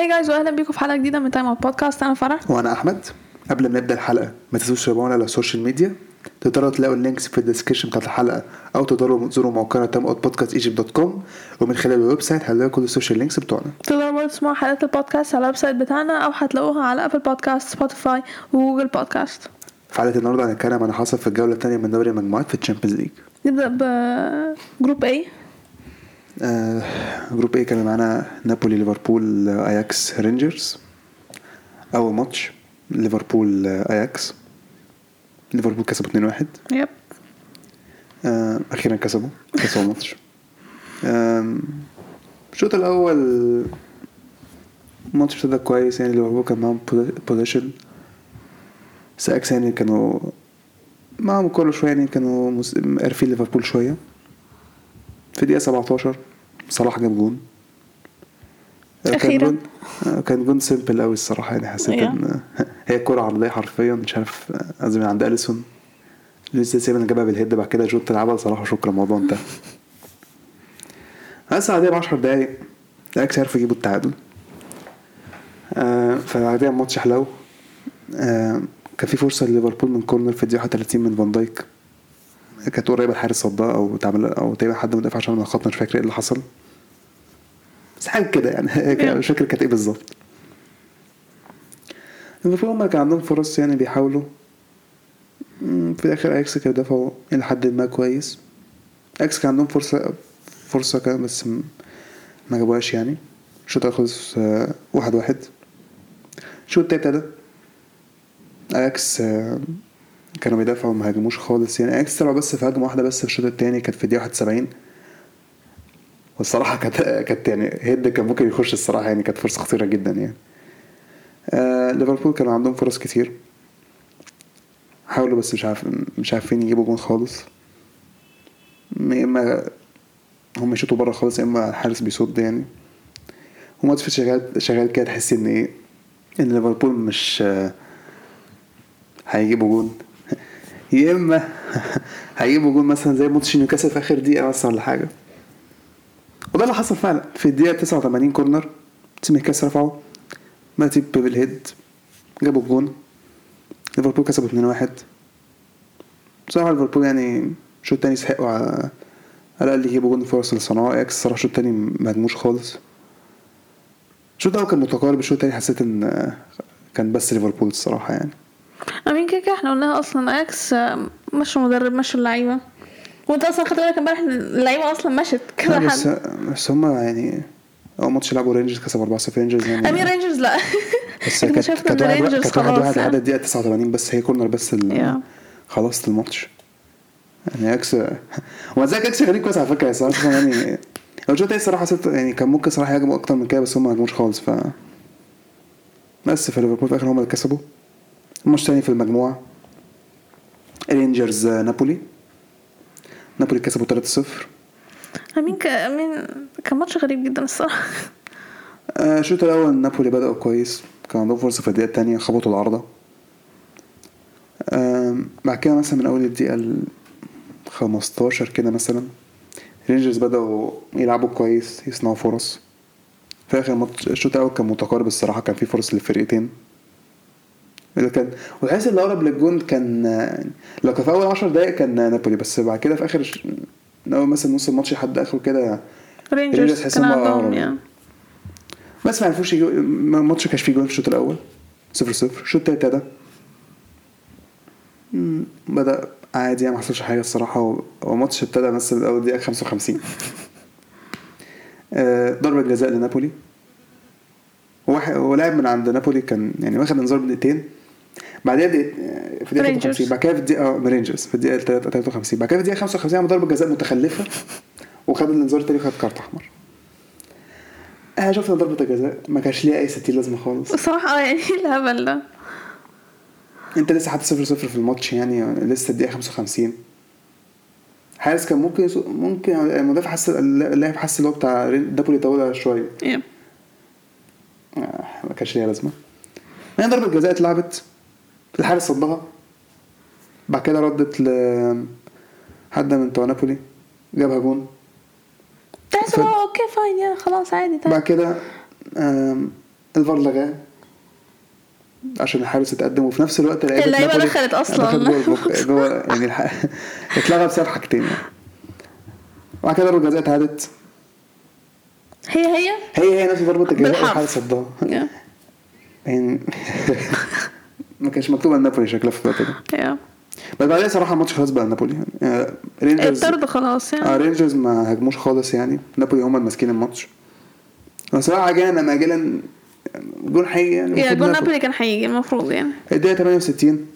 Hi guys واهلا بيكم في حلقة جديدة من Time Out Podcast أنا فرح. وأنا أحمد. قبل ما نبدأ الحلقة ما تنسوش تتابعونا على ال social media تقدروا تلاقوا ال links في ال description بتاعت الحلقة أو تقدروا تزوروا موقعنا Time Out Podcast Egypt dot com ومن خلال ال website هتلاقوا كل ال social links بتوعنا. تقدروا برضه تسمعوا حلقات البودكاست على ال website بتاعنا أو هتلاقوها على Apple Podcasts Spotify و Google Podcasts في حلقة النهارده هنتكلم عن حصل في الجولة الثانية من دوري المجموعات في ال Champions League نبدأ ب group A آه group A كان معانا نابولي ليفربول آياكس رينجرز. أول ماتش ليفربول آياكس. ليفربول كسبوا 2-1 yep. آه، أخيرا كسبوا كسبوا الماتش الشوط الأول الماتش ابتدى كويس يعني ليفربول كان معاهم possession بس أياكس يعني كانوا معاهم الكورة شوية يعني كانوا قارفين ليفربول شوية. في دقيقة 17 صلاح جاب جون. آه، كان. جون سيمبل قوي الصراحة يعني حسيت. إن هي كورة عرضية حرفيا مش عارف من عند أليسون. لسه سيبنا جابها بالهيد بعد كده جوت لعبها لصلاح وشكرا الموضوع انتهى. بس بعدها ب 10 دقايق الأكس عرفوا يجيبوا التعادل. آه فبعدها الماتش حلو. آه كان في فرصة لليفربول من corner في الدقيقة 31 من فان دايك. كانت قريبة الحارس صدها أو تعمل أو تقريبا حد مدافع على الخط مش فاكر إيه اللي حصل. بس حاجة كده يعني. مش فاكر كانت إيه بالظبط. ليفربول هما كان عندهم فرص يعني بيحاولوا. في الآخر اياكس كانوا دافعوا إلى حد ما كويس. اياكس كان عندهم فرصة فرصة كان بس ما جابوهاش يعني. الشوط خلص آه، واحد واحد. الشوط التاني ابتدى اياكس آه، كانوا بيدافعوا ما هاجموش خالص يعني. اياكس طلعوا بس في هجمة واحدة بس في الشوط التاني كانت في الدقيقة 71 والصراحة كانت كانت يعني head كان ممكن يخش الصراحة يعني كانت فرصة خطيرة جدا يعني. آه ليفربول كانوا عندهم فرص كتير. حاولوا بس مش عارف مش عارفين يجيبوا جون خالص. يا إما هم يشوطوا بره خالص يا إما الحارس بيصد يعني. وماتش شغال شغال كده تحس إن إيه؟ إن ليفربول مش آه، هيجيبوا جون. يا إما هيجيبوا جون مثلا زي ماتش نيوكاسل في آخر دقيقة مثلا ولا حاجة. وده اللي حصل فعلا. في الدقيقة 89 corner تسيميكاس رفعوا ماتيب بال head جابوا الجون ليفربول كسبوا 2-1 بصراحة ليفربول يعني الشوط التاني يستحقوا على على الأقل يجيبوا جون فرص اللي صنعوها أياكس الصراحة الشوط التاني ما هجموش خالص. الشوط الأول كان متقارب الشوط التاني حسيت إن كان بس ليفربول الصراحة يعني. I mean كده إحنا قلناها أصلا. أياكس آه، مشوا المدرب مشوا اللعيبة. وانت أصلا خدت بالك امبارح إن اللعيبة أصلا مشت كذا بس حد بس هما يعني أول ماتش لعبوا رينجرز كسبوا 4-0 رينجرز يعني I mean رينجرز لا. بس كانت كانت إن واحد كانت واحد واحد لحد يعني. الدقيقة 89 بس هي corner بس. خلصت الماتش. يعني أياكس وما زال أياكس غريب كويس على فكرة صراحة يعني هو الشوط التاني الصراحة حسيت يعني كان ممكن صراحة يهاجموا أكتر من كده بس هم ما هاجموش خالص ف بس في ليفربول في الآخر هم اللي كسبوا. الماتش التاني في المجموعة. رينجرز نابولي. نابولي كسبوا 3-0 I mean ك... I mean كان ماتش غريب جدا الصراحة. آه، الشوط الأول نابولي بدأوا كويس كان عندهم فرصة في الدقيقة التانية خبطوا العارضة. آم، بعد كده مثلا من أول الدقيقة ال 15 كده مثلا رينجرز بدأوا يلعبوا كويس يصنعوا فرص. في آخر الماتش الشوط الأول كان متقارب الصراحة كان في فرص للفرقتين. كان وتحس اللي أقرب للجون كان لو كان في أول 10 دقايق كان نابولي بس بعد كده في آخر ش- من أول مثلا نص الماتش لحد آخره كده رينجرز تحس كان هو عندهم. يعني بس ما عرفوش الماتش كانش فيه جول في الشوط الأول. صفر صفر. الشوط التالت مم، بدأ عادي يعني ما حصلش حاجة الصراحة و- هو الماتش ابتدى مثلا من أول دقيقة 55 آه، ضربة جزاء لنابولي. وواحد هو لاعب من عند نابولي كان يعني واخد انذار بدقيقتين. آه، في رينجرز. 53 بعد كده في الدقيقة آه رينجرز في الدقيقة 53 بعد كده في الدقيقة 55 عمل ضربة جزاء متخلفة وخد الانذار التاني وخد كارت أحمر. أنا شفت إن ضربة الجزاء ما كانش ليها أي ستين لازمة خالص. الصراحه آه يعني الهبل ده أنت لسه حاطط 0 0 في الماتش يعني لسه الدقيقة 55 حارس كان ممكن يسو... ممكن المدافع حس اللاعب حس اللي هو بتاع نابولي طولها شوية. يب. آه، ما كانش ليها لازمة. يعني ضربة جزاء اتلعبت. الحارس صدها. بعد كده ردت ل حد من بتوع نابولي جابها جون. تحس ف- ان هو okay fine yeah خلاص عادي بعد طيب كده آم، الفار لغاه عشان الحارس اتقدم وفي نفس الوقت لعيبة اللعيبة نابولي دخلت أصلاً. دخلت جوه يعني الح... اتلغى بسبب حاجتين يعني. وبعد كده ضربه جزاء اتعادت هي هي؟ هي هي نفس ضربة الجزاء. والحارس صدها. يعني ما كانش مكتوب على نابولي شكلها في الوقت ده بس بعدين صراحة الماتش خلاص بقى نابولي. يعني آه، رينجرز الطرد خلاص آه يعني رينجرز ما هاجموش خالص يعني. نابولي هم ماسكين الماتش. بصراحه عجانا ماجلا جون حقيقي يعني. yeah جول نابولي. كان هيجي المفروض يعني. الدقيقة 68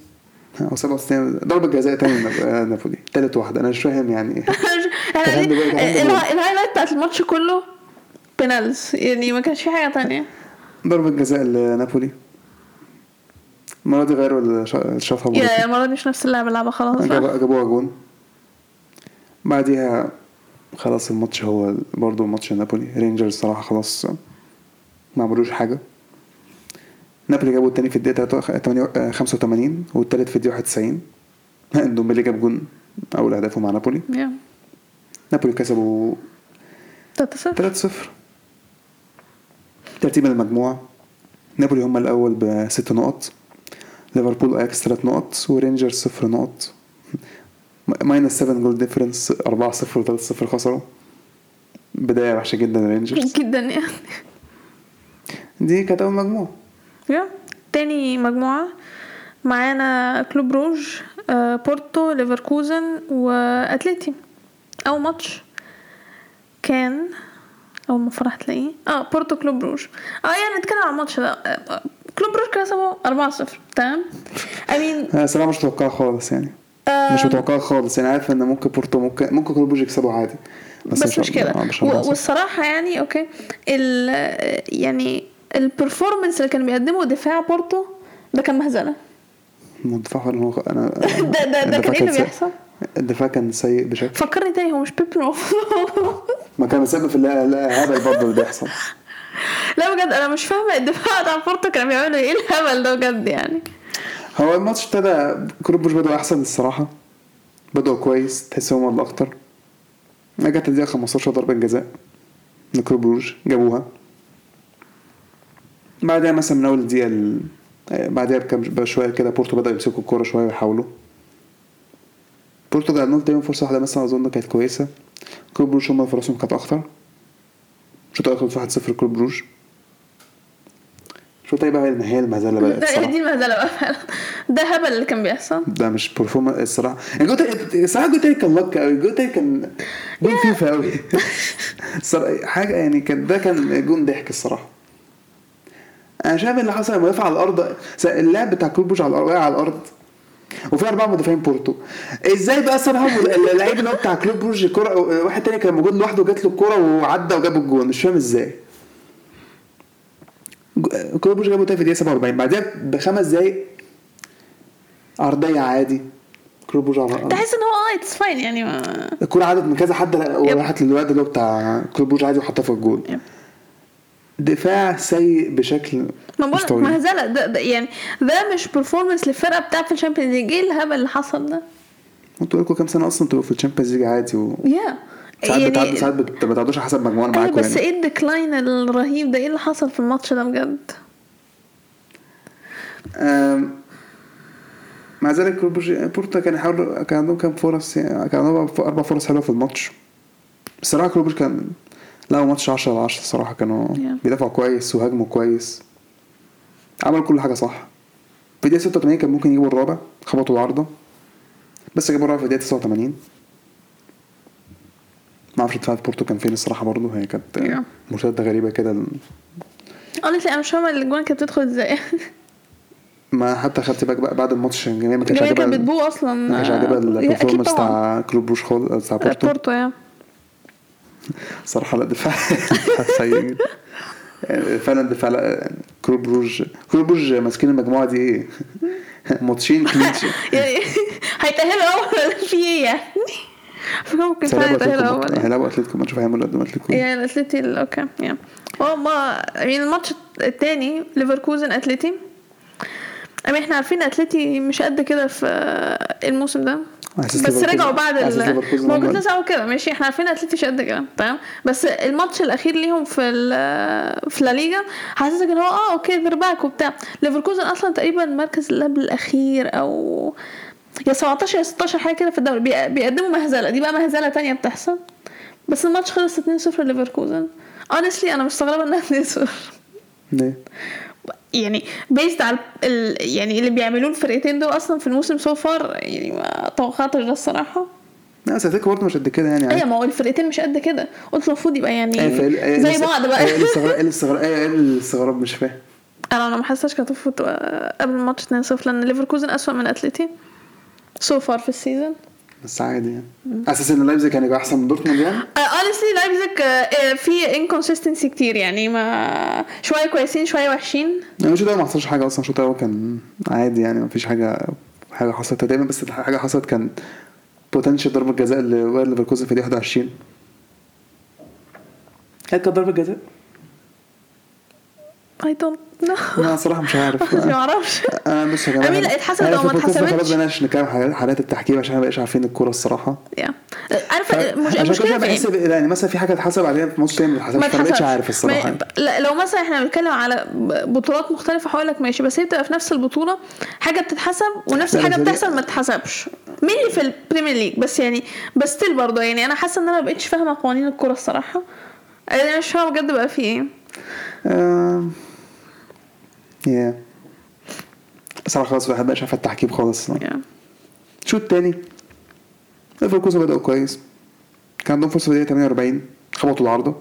أو 67 ضربة جزاء تاني آه، نابولي. تالت واحدة. أنا مش فاهم يعني. الها- ال highlight بتاعت الماتش كله penalties يعني ما كانش في حاجة تانية. ضربة جزاء لنابولي. المرة دي غيروا اللي شاطها yeah. المرة دي مش نفس اللعبة اللعبة خلاص جابوها جون. بعديها خلاص الماتش هو برضه ماتش نابولي. رينجرز صراحة خلاص ما عملوش حاجة. نابولي جابوا التاني في الدقيقة 88 85 والتالت في الدقيقة 91 ندومبيلي جاب جون أول أهدافه مع نابولي. yeah. نابولي كسبوا 3 0 3-0 ترتيب المجموعة. نابولي هم الأول بست نقط. ليفربول أياكس ثلاث نقط ورينجرز صفر نقط minus 7 goal difference 4 0 3 0 خسروا. بداية وحشة جدا للرينجرز. جدا يعني. دي كانت أول مجموعة. yeah تاني مجموعة. معانا كلوب بروج آه، بورتو ليفركوزن وأتليتي. أول ماتش كان أول ما فرح تلاقيه. آه بورتو كلوب بروج. آه يعني نتكلم عن الماتش ده. آه، آه، كلوب بروج كسبوا 4-0 تمام؟ Mean أنا صراحة مش متوقعة خالص يعني. مش آم، متوقعة خالص. يعني عارف إن ممكن بورتو ممكن ممكن كلوب بروج يكسبوا عادي. بس, مش كده. آه، مش 4-0. والصراحة يعني okay ال يعني ال performance اللي كان بيقدمه دفاع بورتو ده كان مهزلة. الدفاع فعلا هو أنا ده- ده- ده كان إيه اللي. بيحصل؟ الدفاع كان سيء بشكل فكرني تاني هو مش بيبي ما كان سبب في الهبل برضه اللي بيحصل. لا بجد أنا مش فاهمة الدفاع بتاع بورتو كانوا بيعملوا إيه الهبل ده بجد يعني. هو الماتش ابتدى كلوب بروج بدأوا أحسن الصراحة. بدأوا كويس تحس هم اخطر جت الدقيقة 15 ضربة جزاء لكلوب بروج جابوها. بعدها مثلا من أول الدقيقه ال... بعدها بكام بشوية كده بورتو بدأوا يمسكوا الكورة شوية ويحاولوا. بورتو جاب لهم فرصة واحدة مثلا أظن كانت كويسة. كلوب بروج هم فرصهم كانت اخطر الشوط الأول خلص 1-0 كلوب بروج الشوط التاني بقى هي المهزلة بدأت ده دي المهزلة بقى فعلا. ده هبل اللي كان بيحصل. ده مش performance الصراحة. الجول الصراحه الجول التاني كان luck قوي الجول التاني كان جون فيفا قوي حاجة يعني كان ده كان جون ضحك الصراحة. أنا شايف اللي حصل لما وقف على الأرض اللعب بتاع كلوب بروج على الأرض على الأرض وفي أربعة مدافعين بورتو. إزاي بقى صراحة اللعيب اللي هو بتاع كلوب بروج الكوره واحد تاني كان موجود لوحده جات له الكوره وعدى وجاب الجون. مش فاهم إزاي. كلوب بروج جابه تاني في الدقيقة 47 بعدها بخمس دقايق عرضيه عادي. كلوب بروج على الأرض. تحس إن هو آه it's fine يعني ما الكوره عدت من كذا حد وراحت للواد اللي هو بتاع كلوب بروج عادي وحطها في الجول yep. دفاع سيء بشكل ما بقولك مهزله ده, ده يعني ده مش performance للفرقة بتاعت الشامبيونز ليج. إيه الهبل اللي حصل ده؟ أنتوا لكم كام سنة أصلا أنتوا في الشامبيونز ليج عادي و... yeah ساعات بتعدوا ساعات بت- ما بتعدوش حسب مجموعه أيوه معاكم بس يعني. إيه ال decline الرهيب ده؟ إيه اللي حصل في الماتش ده بجد؟ آم، مع ذلك بورتو كان يحاولوا كان عندهم كام فرص يعني كان عندهم أربع فرص حلوة في الماتش. الصراحه كلوب كان لعبوا ماتش 10 على 10 الصراحه كانوا Yeah. بيدافعوا كويس وهاجموا كويس. عملوا كل حاجة صح. في الدقيقه 86 كان ممكن يجيبوا الرابع خبطوا العارضه بس جابوا الرابع في الدقيقه 89 ما أعرفش دفاع بورتو كان فين الصراحة برضه. هي كانت. مرتده غريبة كده. Honestly أنا مش فاهمة الجوان كانت بتدخل إزاي. ما حتى خدت بالك بقى بعد الماتش. الجماهير ما كانش الجماهير كانت عاجبها بت boo أصلا. ما كانش عاجبها ال performance بتاع كلوب بروج خالص بتاع بورتو. بورتو yeah صراحة لا دفاع سيء. فعلا دفاع لا كلوب بروج كلوب بروج ماسكين المجموعة دي إيه؟ ماتشين clean sheet. يعني هيتأهلوا أول في إيه يعني؟ ممكن فعلا يتأهلوا أول. هيلعبوا اتلتيكو ماتش هيعملوا قدام اتلتيكو يعني الاتليتي ال- okay يعني هو ما يعني الماتش التاني ليفركوزن اتليتي إحنا عارفين اتليتي مش قد كده في الموسم ده. بس رجعوا بعد ما هم- كنت لسه هقول كده. ماشي إحنا عارفين أتلتي مش قد كده تمام؟ بس الماتش الأخير ليهم في ال- في لا ليجا حاسسك إن هو آه okay they're back وبتاع. ليفركوزن أصلا تقريبا المركز اللي قبل الأخير أو يا 17 يا 16 حاجة كده في الدوري. بي- بيقدموا مهزلة. دي بقى مهزلة تانية بتحصل. بس الماتش خلص 2-0 ليفركوزن. Honestly أنا مستغربة إنها 2-0 ليه؟ يعني based على ال... يعني اللي بيعملوه الفرقتين دول أصلا في الموسم so far يعني ما توقعتش ده الصراحة. لا بس اتلتيكو برضه مش قد كده يعني. أيوه ما هو الفرقتين مش قد كده. قلت المفروض يبقى يعني إيه زي بعض بقى. إيه الاستغراب إيه الاستغراب مش فاهم. أنا أنا ما حسيتش كانت المفروض قبل الماتش 2-0 لأن ليفركوزن أسوأ من اتلتي so far في ال season. بس عادي يعني. أساس إن لايبزيج كان يبقى أحسن من دورتموند يعني؟ honestly لايبزيج آه، في inconsistency كتير يعني ما شوية كويسين شوية وحشين. يعني الشوط ما حصلش حاجة أصلا الشوط الأول كان عادي يعني ما فيش حاجة حاجة حصلت تقريبا بس حاجة حصلت كان potential ضربة جزاء لباير ليفركوزن في دقيقة 21 هل كانت ضربة جزاء؟ I don't know أنا صراحة مش عارف ما أعرفش أنا يا جماعة I mean، لا، اتحسبت في ما ده خلاص اتحسبتش؟ بلاش نتكلم حالات التحكيم عشان ما بقاش عارفين الكورة الصراحة مش عشان المشكلة إيه؟ بحس يعني مثلا في حاجة اتحسب عليها تاني ما اتحسبش ما بقتش. عارف الصراحة يعني. لا لو مثلا إحنا بنتكلم على بطولات مختلفة هقول لك ماشي بس هي بتبقى في نفس البطولة حاجة بتتحسب ونفس لا، الحاجة بتحصل ما تتحسبش مين اللي في ال Premier League بس يعني بس still برضه يعني أنا حاسة إن أنا ما بقتش فاهمة قوانين الكورة الصراحة أنا مش فاهمة بجد بقى في إيه yeah صراحة خلاص الواحد مبقاش عارف التحكيم خالص. yeah. الشوط التاني ليفركوزن بدأوا كويس. كان عندهم فرصة في الدقيقة 48 خبطوا العارضة.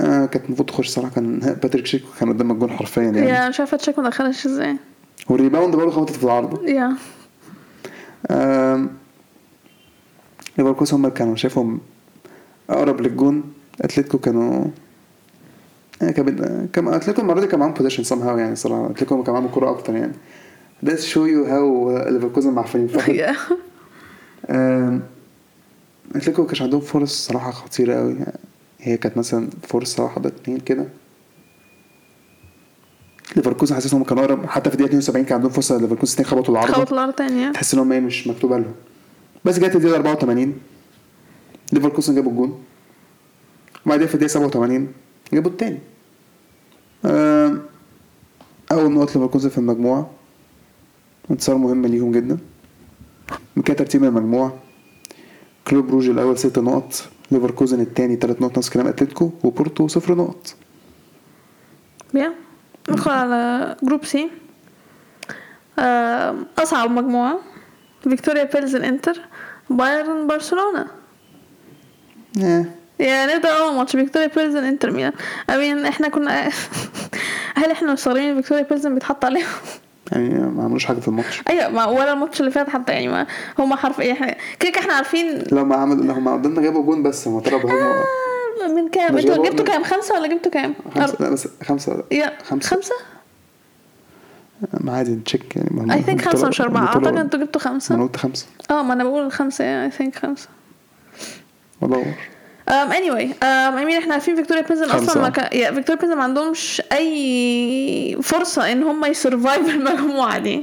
آه كانت المفروض تخش صراحة. كان باتريك شيك كان قدام الجون حرفيا يعني. yeah مش عارفة شيك ما دخلش إزاي. وال rebound برضه خبطت في العارضة. yeah um، ليفركوزن هم كانوا شايفهم أقرب للجون. أتلتيكو كانوا يعني كان كان أتلتيكو المره دي كان معاهم possession somehow يعني صراحة. أتلتيكو كان معاهم كورة أكتر يعني. ده show you how ليفركوزن معفنين. um، أتلتيكو كانش عندهم فرص صراحة خطيرة قوي هي كانت مثلا فرصة واحدة اتنين كده. ليفركوزن حاسس انهم كانوا أقرب. حتى في الدقيقة 72 كان عندهم فرصة. ليفركوزن اتنين خبطوا العارضه خبط الأرض تاني تحس إن هم إيه مش مكتوبه لهم بس جت الدقيقة 84 ليفركوزن جابوا الجون. وبعدين في الدقيقة 87 جابوا التاني. أول نقط ليفركوزن في المجموعة انتصار مهم ليهم جدا. من كده ترتيب المجموعة. كلوب روج الأول ست نقط ليفركوزن التاني تلات نقط نفس كلام أتلتيكو وبورتو صفر نقط. yeah ندخل على group C. um، أصعب مجموعة فيكتوريا بيلزن إنتر بايرن برشلونه yeah. yeah نبدا اول ماتش فيكتوريا بيلزن إنتر ميلان. I mean إحنا كنا هل إحنا مستغربين فيكتوريا بيلزن بيتحط عليهم؟ يعني ما عملوش حاجة في الماتش. أيوه ما ولا الماتش اللي فات حتى يعني ما هم حرف إيه كده إحنا عارفين. لو ما عمل لو ما قدرنا جابوا جون بس هم طلبوا هم آه، من كام؟ مش إنتوا جبتوا كام؟ خمسة ولا جبتوا كام؟ خمسة لا بس خمسة. يا خمسة. خمسة؟ ما عادي نتشيك يعني. هم- اي ثينك هم خمسة طلعوا- مش أربعة. هم طلعوا- أعتقد إنتوا جبتوا ما أنا قلت خمسة. آه ما أنا بقول خمسة اي ثينك خمسة. والله um, anyway um, I mean إحنا عارفين فيكتوريا خمسة. أصلا ما كان يا فيكتوريا بيلزن ما عندهمش أي فرصة إن هم يسرفايف المجموعة دي.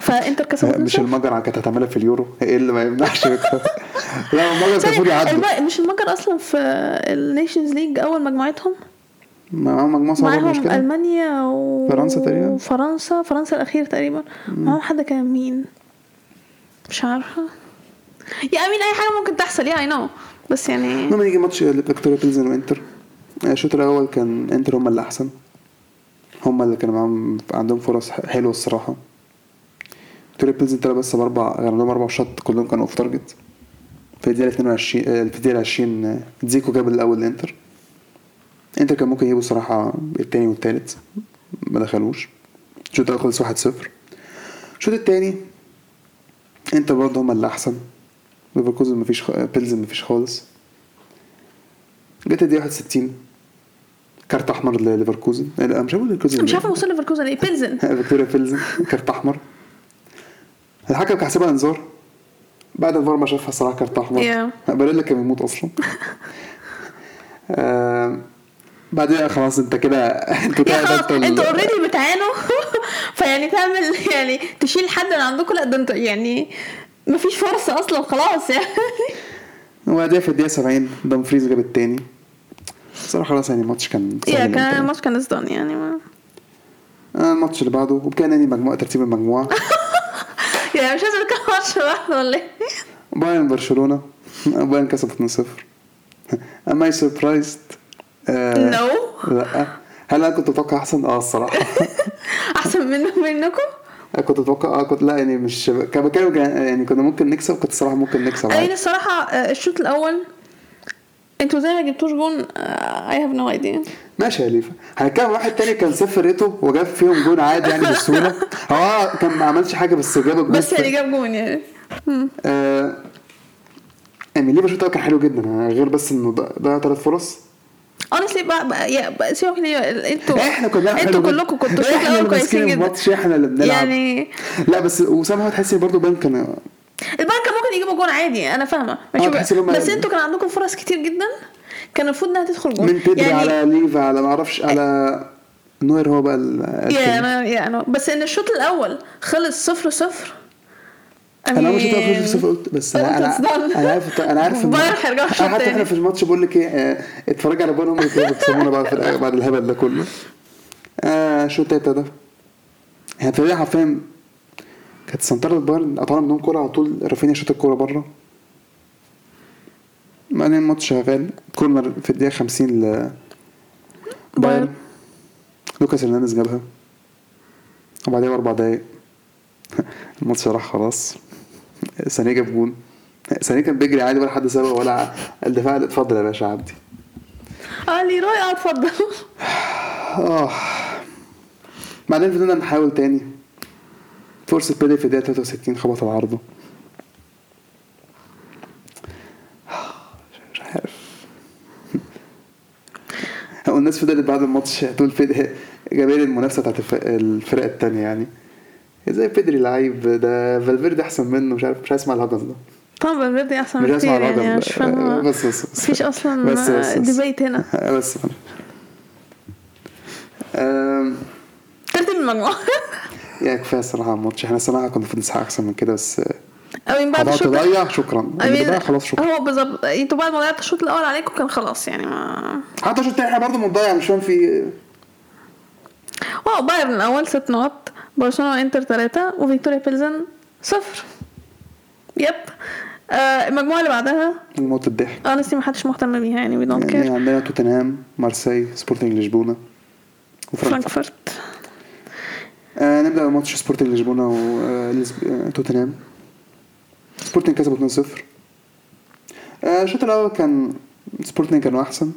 فانتر كسبوا مش المجر كانت هتعملها في اليورو؟ إيه اللي ما يمنعش لا المجر كان المفروض يعدوا. مش المجر أصلا في ال Nations League أول مجموعتهم؟ معاهم مجموعة صعبة معاهم كده ألمانيا و... فرنسا تقريبا. وفرنسا فرنسا الأخير تقريبا. معاهم حد كان مين؟ مش عارفة. yeah I mean أي حاجة ممكن تحصل. yeah I know بس يعني لما يجي ماتش فيكتوريا بيلزن وانتر الشوط الأول كان انتر هم اللي أحسن. هم اللي كانوا معاهم عندهم فرص حلوة الصراحة. فيكتوريا بيلزن طلع بس بأربع عندهم أربع shots كلهم كانوا off target في الدقيقة 22 آه، في الدقيقة 20 آه، دجيكو جاب الأول لإنتر. إنتر كان ممكن يجيبوا الصراحه التاني والتالت ما دخلوش. الشوط الأول خلص 1-0 الشوط التاني إنتر برضه هم اللي أحسن. ليفركوزن مفيش خ... بيلزن مفيش خالص. جت الدقيقة 61 كارت أحمر لليفركوزن. لا مش هقول ليفركوزن. مش عارفة وصل ليفركوزن. إيه بيلزن. فيكتوريا بيلزن. كارت أحمر. الحكم كان حاسبها إنذار. بعد الفار ما شافها صراحة كارت أحمر. Yeah. باريلا كان بيموت أصلا. آه، بعدين خلاص أنت كده يا كده أنتوا already بتعانوا. فيعني تعمل يعني تشيل حد من عندكم. لا ده أنتوا يعني مفيش فرصة أصلا خلاص يعني. وبعدها في الدقيقة 70 دمفريز جاب التاني. صراحة خلاص يعني الماتش كان يا كان. الماتش كان it's done يعني ما آه، الماتش اللي بعده وبكده نادي مجموعة ترتيب المجموعة. يعني مش لازم كان ماتش واحد ولا إيه؟ بايرن برشلونة بايرن كسب 2-0 am I surprised no لا. هل أنا كنت متوقع أحسن؟ آه الصراحة. أحسن منه منكم؟ كنت أتوقع آه كنت لا يعني مش كان كان يعني كنا ممكن نكسب كنت الصراحه ممكن نكسب عادي. الصراحه آه، الشوط الأول أنتوا زي ما جبتوش جون؟ I have no idea ماشي يا ليفا هنتكلم واحد تاني كان صفريته وجاب فيهم جون عادي يعني بسهولة. هو كان ما عملش حاجة بس جاب الجون بس يعني جاب جون يعني. آه يعني ليفا الشوط كان حلو جدا. غير بس إنه ضيع ثلاث فرص. Honestly بقى, يا- سيبك أنتوا إحنا بنلعب أنتوا. كلكم كنتوا إحنا الأول كويسين جدا. الماتش إحنا اللي بنلعب. يعني لا بس وسام هو تحس برضه بان كان البنك ممكن يجيبوا جون عادي أنا فاهمة. ماشي آه، هم- بس إنتوا كان عندكم فرص كتير جدا؟ كان المفروض إنها تدخل جون. من بيدري يعني على ليفا على ما أعرفش على نوير هو بقى يا. أنا يا أنا بس إن الشوط الأول خلص صفر صفر أنا شوط يعني- اول صفر قلت بس أنا. أنا أنا عارف أنا عارف حتى. إحنا في الماتش بقول لك إيه آه، اتفرج على بون هم اللي بيكسبونا بعد بعد الهبل ده كله آه التالت ده إحنا ابتدينا حرفيا كانت سنترة بايرن قطعنا منهم كورة على طول رافينيا شاط الكورة بره بعدين الماتش شغال corner في الدقيقة 50 ل بايرن. لوكاس هرنانديز جابها وبعدين بأربع دقايق الماتش راح خلاص سانيه جاب جون. سانيه كان بيجري عادي ولا حد سابه ولا الدفاع قال اتفضل يا باشا عدي آه ليروي آه اتفضل. آه. بعدين فضلنا نحاول تاني. فرصة بدأ في الدقيقة 63 خبط على عرضه. مش عارف. هو الناس فضلت بعد الماتش تقول فيد جماهير المنافسة بتاعت الف- الفرق التانية يعني. إزاي بيدري لعيب ده؟ فالفيردي أحسن منه مش عارف مش عايز أسمع الهجس ده. طبعا فالفيردي أحسن مش هسمع يعني الهجس مش فاهمه بس بس بس مفيش أصلا بس بس. ديبيت هنا. بس. ترتيب المجموعة. يا كفاية الصراحة الماتش. إحنا الصراحة كنا المفروض نسحق أحسن من كده بس امين بعد قضاء الشوط تضيع شكرا. Mean، ضيع خلاص شكرا. هو بالظبط. أنتوا بعد ما ضيعتوا الشوط الأول عليكم كان خلاص يعني ما حتى الشوط التاني إحنا برضه بنضيع مش فاهم في واو بايرن الأول ست نقط. برشلونة وإنتر ثلاثة وفيكتوريا بيلزن صفر. Yep. آه المجموعة اللي بعدها؟ موت الضحك. Honestly ما حدش مهتم بيها يعني we don't care عندنا توتنهام مارسيل سبورتنج لشبونة وفرانكفورت فرانكفورت. آه نبدأ بماتش سبورتنج لشبونة وتوتنهام سبورتنج كسبوا 2-0 آه، الشوط الأول كان سبورتنج كانوا أحسن.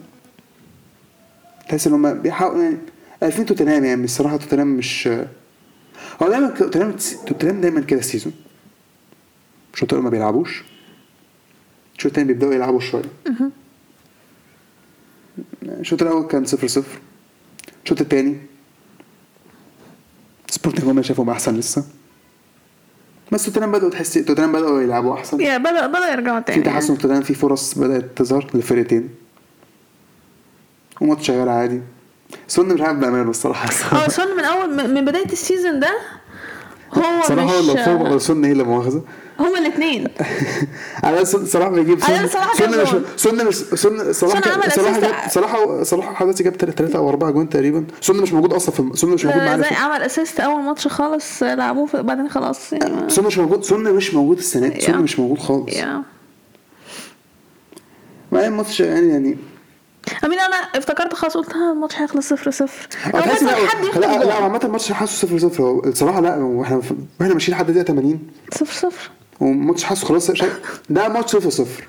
تحس إن هم بيحاولوا يعني عارفين توتنهام يعني الصراحه توتنهام مش هو دايما توتنهام توتنهام دايما كده ال season الشوط الأول ما بيلعبوش. الشوط التاني بيبدأوا يلعبوا شوية. الشوط الأول كان 0 0 الشوط التاني. سبورتنج هم شافهم أحسن لسه. بس توتنهام بدأوا تحس توتنهام بدأوا يلعبوا أحسن. Yeah بدا بدا يرجعوا في تاني تحسن في توتنهام في فرص بدأت تظهر للفرقتين وماتش شغال عادي. سون مش عارف بأمانة الصراحة. آه سون من اول من بداية ال season ده هو مش اللي فوق ولا سون هي اللي مؤاخذة. هما الاثنين سون أنا صلاح سون جاب مش جاب- صلاح assist. جاب صلاح صلاح حضرتك جاب ثلاثة أو أربعة جوان تقريبا. سون مش موجود أصلا في سون مش موجود آه، معانا زي عمل assist أول ماتش خالص آه، لعبوه بعدين خلاص يعني سون مش موجود سون مش موجود السنة دي. Yeah. مش موجود خالص. معايا الماتش يعني يعني أمين أنا افتكرت خلاص قلت ها الماتش هيخلص صفر صفر. آه هو تحس مثلا لا حد يخطف لا لا عامة الماتش حاسه 0 0 هو الصراحة لا وإحنا وإحنا ماشيين لحد دقيقة 80 صفر صفر. وماتش حاسه خلاص ده ماتش 0 0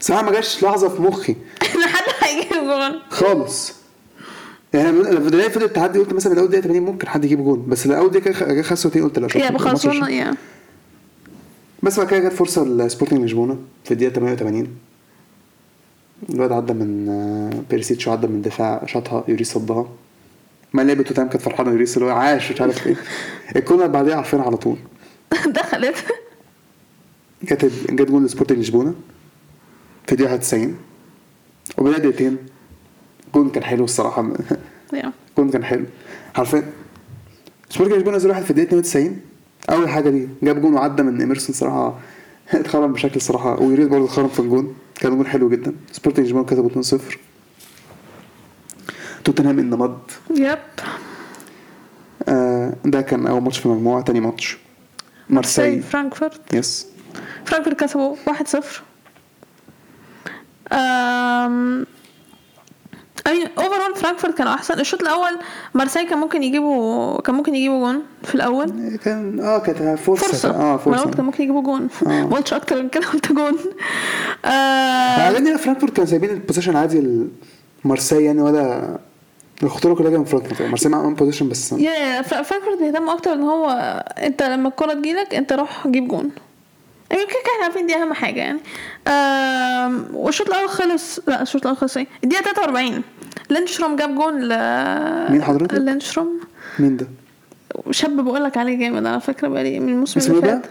صراحة ما جاش لحظة في مخي. ان حد هيجيب جول. خالص. يعني لما البداية فضلت تعدي قلت مثلا من أول دقيقة 80 ممكن حد يجيب جول. بس لأول دقيقة جه 65 قلت لا يا بخلصونا يا. بس بعد كده جت فرصة لسبورتنج لشبونة في الدقيقة 88 الواد عدى من آه، بيرسيتش عدى من دفاع شاطها يوريس صدها. ما لعبة توتنهام كانت فرحانة يوريس اللي هو عاش مش عارف إيه. ال corner بعديها عارفين على طول. دخلت. جت جت جول لسبورتنج لشبونة. في الدقيقة 91 وبعدها دقيقتين. جول كان حلو الصراحة. Yeah الجون كان حلو. حرفيا سبورتنج لشبونة نزل واحد في الدقيقة 92 أول حاجة دي جاب جون وعدى من إيمرسون صراحة. اتخرم بشكل صراحة ويوريس برضه اتخرم في الجون. كان جون حلو جدا. سبورتنج لشبونه كسبوا 2-0 توتنهام انضمد yep. آه ده كان أول ماتش في المجموعة تاني ماتش. مارسيل فرانكفورت؟ Yes. فرانكفورت كسبوا 1-0 أي overall فرانكفورت كانوا أحسن. الشوط الأول مارسيل كان ممكن يجيبوا كان ممكن يجيبوا جون في الأول. كان آه كانت فرصه فرصه آه قلت كان فرصه ممكن يجيبوا جون. آه. ما قلتش أكتر من كده قلت جون. آه. عجبني فرانكفورت كانوا سايبين ال possession عادي مارسيل يعني ولا الخطورة كلها جاية من فرانكفورت. مارسيل معاهم possession بس. يا يا فرا- فرانكفورت بيهتم أكتر إن هو أنت لما الكرة تجيلك أنت روح جيب جون. يعني كده إحنا عارفين دي اهم حاجة يعني. والشوط الأول خلص لا الشوط الأول خلص إيه؟ الدقيقة 43 لينشروم جاب جون ل مين حضرتك؟ لينشروم مين ده؟ شاب بقول لك عليه جامد على فكرة بقالي من الموسم اللي فات.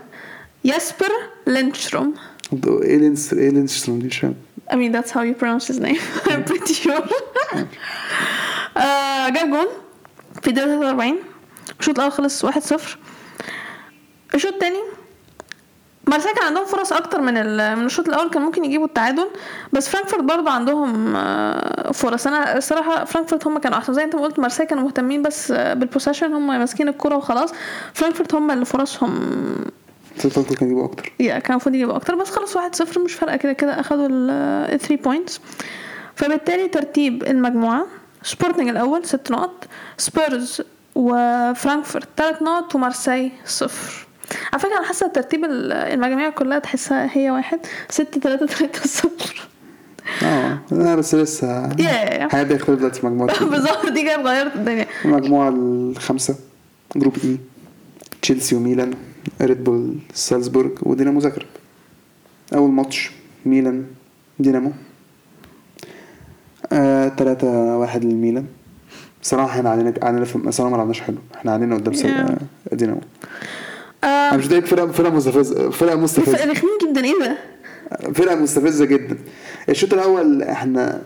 ياسبر لينشروم إيه لينس إيه لينستروم دي؟ مش فاهم. I mean that's how you pronounce his name. I'm pretty sure. آه، جاب جون في الدقيقة 43 الشوط الأول خلص 1-0 الشوط التاني مارسيل كان عندهم فرص أكتر من من الشوط الأول كان ممكن يجيبوا التعادل بس فرانكفورت برضه عندهم آه، فرص. أنا الصراحة فرانكفورت هم كانوا أحسن. زي أنت ما قلت مارسيل كانوا مهتمين بس آه، بال possession هم ماسكين الكرة وخلاص. فرانكفورت هم اللي فرصهم فرانكفورت كان يجيبوا أكتر. Yeah كان المفروض يجيبوا أكتر بس واحد صفر مش فارقة كده كده أخدوا ال 3 points فبالتالي ترتيب المجموعة. سبورتنج الأول ست نقط سبيرز وفرانكفورت ثلاث نقط ومارسي صفر. على فكرة أنا حاسة ترتيب ال- المجاميع كلها تحسها هي واحد ستة تلاتة تلاتة صفر. آه لا بس لسه yeah yeah yeah. هيبدا يختلف دلوقتي في مجموعة بالظبط دي كانت غيرت الدنيا. المجموعه الخامسه group E تشيلسي وميلان ريد بول سالزبورج ودينامو زاغرب. أول ماتش ميلان دينامو. آه 3 واحد للميلان صراحة إحنا علينا علينا في صراحة ما لعبناش حلو. إحنا علينا قدام Yeah. دينامو. أنا مش دايق فرقة فرقة مستفزة فرقة مستفزة. رخمين جدا. إيه ده؟ فرقة مستفزة جدا. الشوط الأول إحنا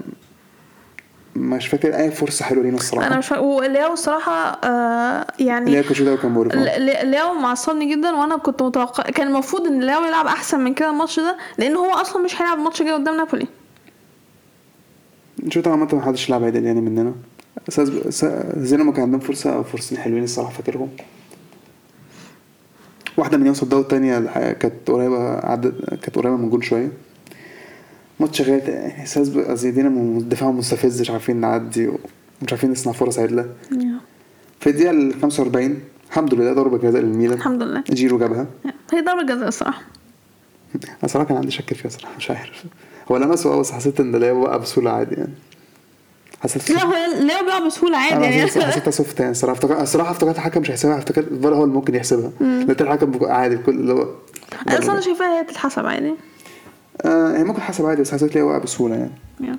مش فاكر أي فرصة حلوة لينا الصراحة. أنا مش فا... ولياو الصراحة آه يعني الأول كان مقرف. ل- لياو معصبني جدا وأنا كنت متوقع كان المفروض إن لياو يلعب أحسن من كده الماتش ده لأن هو أصلا مش هيلعب الماتش الجاي قدام نابولي. الأول عامة ما حدش لعب عدل يعني مننا. زينما كان عندهم فرصة فرصتين حلوين الصراحة فاكرهم. واحدة من الدوري التانية الحقيقة كانت قريبة عدد كانت قريبة من جول شوية. ماتش يعني أساس قصدي دينامو دفاع مستفز مش عارفين نعدي ومش عارفين نصنع فرص عدلة. في الدقيقة ال 45 الحمد لله ضربة جزاء للميلان. الحمد لله. جيرو جابها. هي ضربة جزاء الصراحة. أنا صراحة كان عندي شك فيها صراحة مش عارف. هو لمسه آه بس حسيت إن ده وقع بسهولة عادي يعني. حسيت لا هو لياو بيلعب بسهوله عادي يعني. حسيت- حسيتها soft يعني الصراحة افتكرت الصراحة افتكرت الحكم مش هيحسبها افتكرت الفار هو اللي ممكن يحسبها. لقيت الحكم عادي بكل اللي هو أنا أصلا شايفاها هي تتحسب عادي. آه هي ممكن حسب عادي بس حسيت ليه وقع بسهولة يعني.